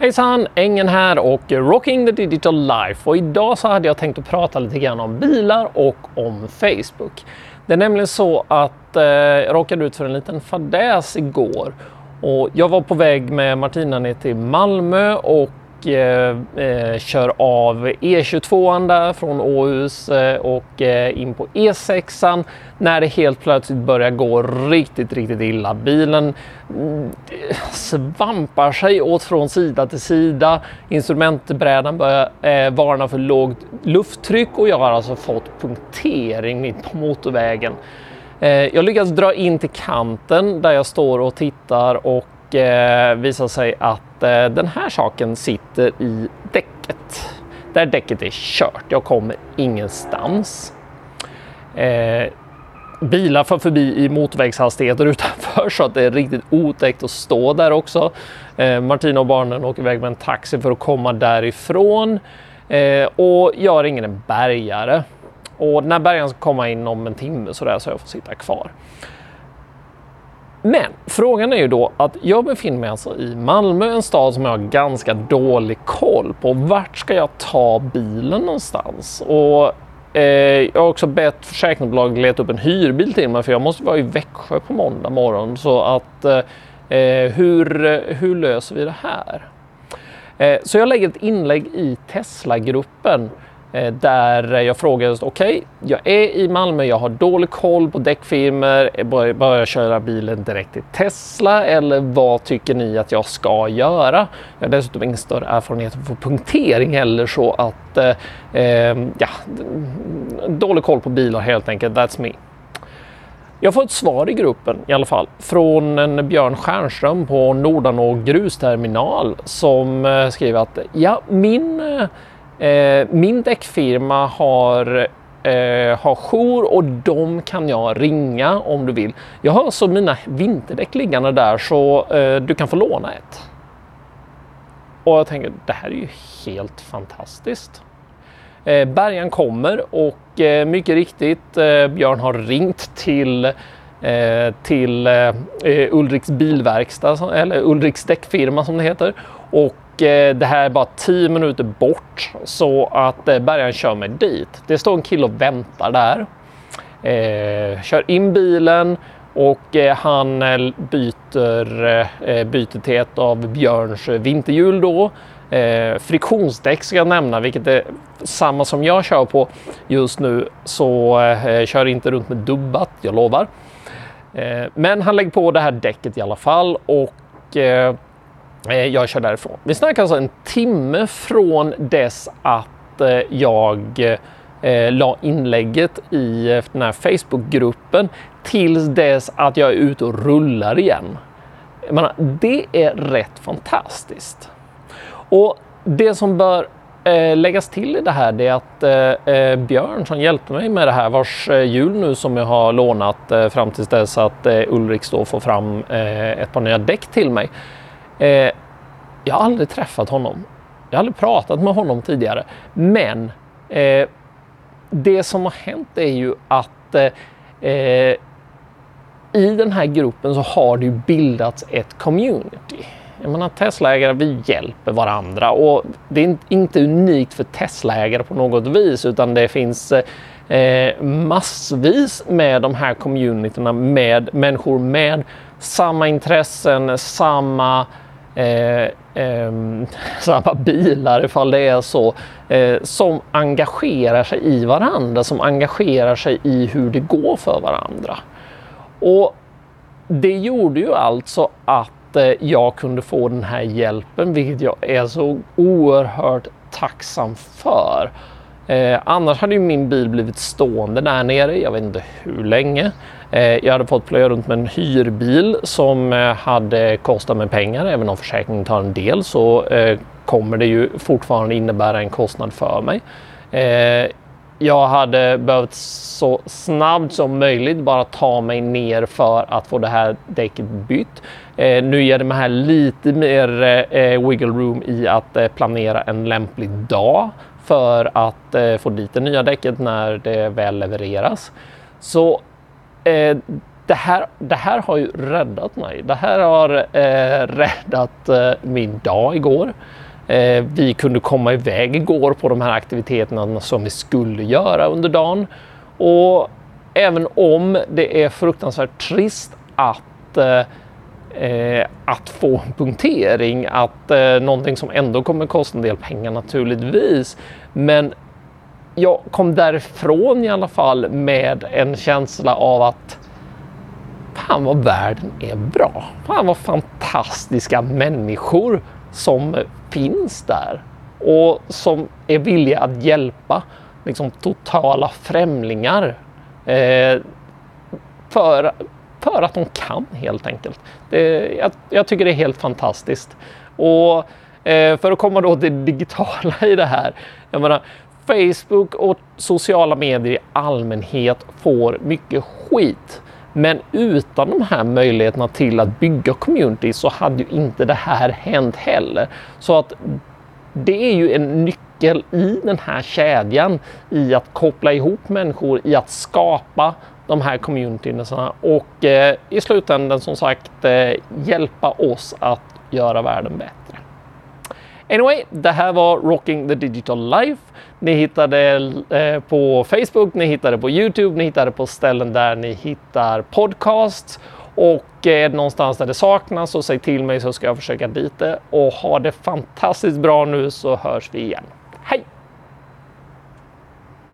Hejsan! Engen här och Rocking the Digital Life. Och idag så hade jag tänkt att prata lite grann om bilar och om Facebook. Det är nämligen så att eh, jag råkade ut för en liten fadäs igår. Och jag var på väg med Martina ner till Malmö och och eh, eh, kör av E22 där från Åhus eh, och eh, in på E6 när det helt plötsligt börjar gå riktigt, riktigt illa. Bilen mm, svampar sig åt från sida till sida. Instrumentbrädan börjar eh, varna för lågt lufttryck och jag har alltså fått punktering mitt på motorvägen. Eh, jag lyckas dra in till kanten där jag står och tittar och eh, visar sig att eh, den här saken sitter i däcket. Där däcket är kört. Jag kommer ingenstans. Eh, bilar för förbi i motorvägshastigheter utanför så att det är riktigt otäckt att stå där också. Eh, Martina och barnen åker iväg med en taxi för att komma därifrån eh, och jag ringer en bärgare. Och den här bärgaren ska komma in om en timme så, där, så jag får sitta kvar. Men frågan är ju då att jag befinner mig alltså i Malmö, en stad som jag har ganska dålig koll på. Vart ska jag ta bilen någonstans? Och eh, jag har också bett försäkringsbolaget leta upp en hyrbil till mig för jag måste vara i Växjö på måndag morgon. Så att eh, eh hur, hur löser vi det här? Eh, så jag lägger ett inlägg i Tesla-gruppen Eh, där jag frågade, okej, okay, jag är i Malmö, jag har dålig koll på däckfirmor, eh, bör jag köra bilen direkt till Tesla eller vad tycker ni att jag ska göra? Jag har dessutom ingen större erfarenhet av punktering heller så att, eh, eh, ja, dålig koll på bilar helt enkelt, that's me. Jag får ett svar i gruppen i alla fall från en Björn Stjernström på Nordanå grusterminal som skriver att ja, min Eh, Eh, min däckfirma har eh, har jour och de kan jag ringa om du vill. Jag har så mina vinterdäck liggande där så eh, du kan få låna ett. Och jag tänker det här är ju helt fantastiskt. Eh, bärgaren kommer och eh, mycket riktigt eh, Björn har ringt till eh, till eh, Ulriks bilverkstad eller Ulriks däckfirma som det heter och Eh, det här är bara 10 minuter bort så att eh, bärgaren kör mig dit. Det står en kille och väntar där. Eh, kör in bilen och eh, han byter, byter till ett av Björns vinterhjul då. friktionsdäck ska jag nämna, vilket är samma som jag kör på just nu. Så kör inte runt med dubbat, jag lovar. men han lägger på det här däcket i alla fall och Eh, Eh, jag kör därifrån. Vi snackar alltså en timme från dess att eh, jag eh, la inlägget i den här Facebookgruppen tills dess att jag är ute och rullar igen. menar, det är rätt fantastiskt. Och det som bör eh, läggas till i det här det är att eh, Björn som hjälpte mig med det här vars hjul nu som jag har lånat eh, fram tills dess att Ulrik då får fram ett par nya däck till mig Eh, jag har aldrig träffat honom. Jag har aldrig pratat med honom tidigare. Men eh, det som har hänt är ju att eh, eh i den här gruppen så har det bildats ett community. Jag menar Teslaägare, vi hjälper varandra och det är inte unikt för Teslaägare på något vis utan det finns eh, massvis med de här communityna med människor med samma intressen, samma eh, eh, samma bilar ifall det är så, eh, som engagerar sig i varandra, som engagerar sig i hur det går för varandra. Och det gjorde ju alltså att eh, jag kunde få den här hjälpen, vilket jag är så oerhört tacksam för. Eh, annars hade ju min bil blivit stående där nere, jag vet inte hur länge. Eh, jag hade fått plöja runt med en hyrbil som eh, hade kostat mig pengar. Även om försäkringen tar en del så eh, kommer det ju fortfarande innebära en kostnad för mig. Eh, jag hade behövt så snabbt som möjligt bara ta mig ner för att få det här däcket bytt. Eh, nu ger det mig här lite mer eh, wiggle room i att planera en lämplig dag för att eh, få dit det nya däcket när det väl levereras. Så Eh, det här, det här har ju räddat mig. Det här har eh, räddat eh, min dag igår. Eh, vi kunde komma iväg igår på de här aktiviteterna som vi skulle göra under dagen. Och även om det är fruktansvärt trist att eh, eh, att få en punktering, att eh, någonting som ändå kommer kosta en del pengar naturligtvis. Men jag kom därifrån i alla fall med en känsla av att fan vad världen är bra. Fan vad fantastiska människor som finns där och som är villiga att hjälpa liksom, totala främlingar. Eh, för, för att de kan helt enkelt. Det, jag, jag tycker det är helt fantastiskt. Och eh, för att komma då till det digitala i det här. Jag menar, Facebook och sociala medier i allmänhet får mycket skit. Men utan de här möjligheterna till att bygga community så hade ju inte det här hänt heller. Så att det är ju en nyckel i den här kedjan i att koppla ihop människor, i att skapa de här communityerna och eh, i slutändan som sagt eh, hjälpa oss att göra världen bättre. Anyway, det här var Rocking the Digital Life. Ni hittar det eh, på Facebook, ni hittar det på Youtube, ni hittar det på ställen där ni hittar podcasts. Och är det någonstans där det saknas så säg till mig så ska jag försöka dit det. Och ha det fantastiskt bra nu så hörs vi igen.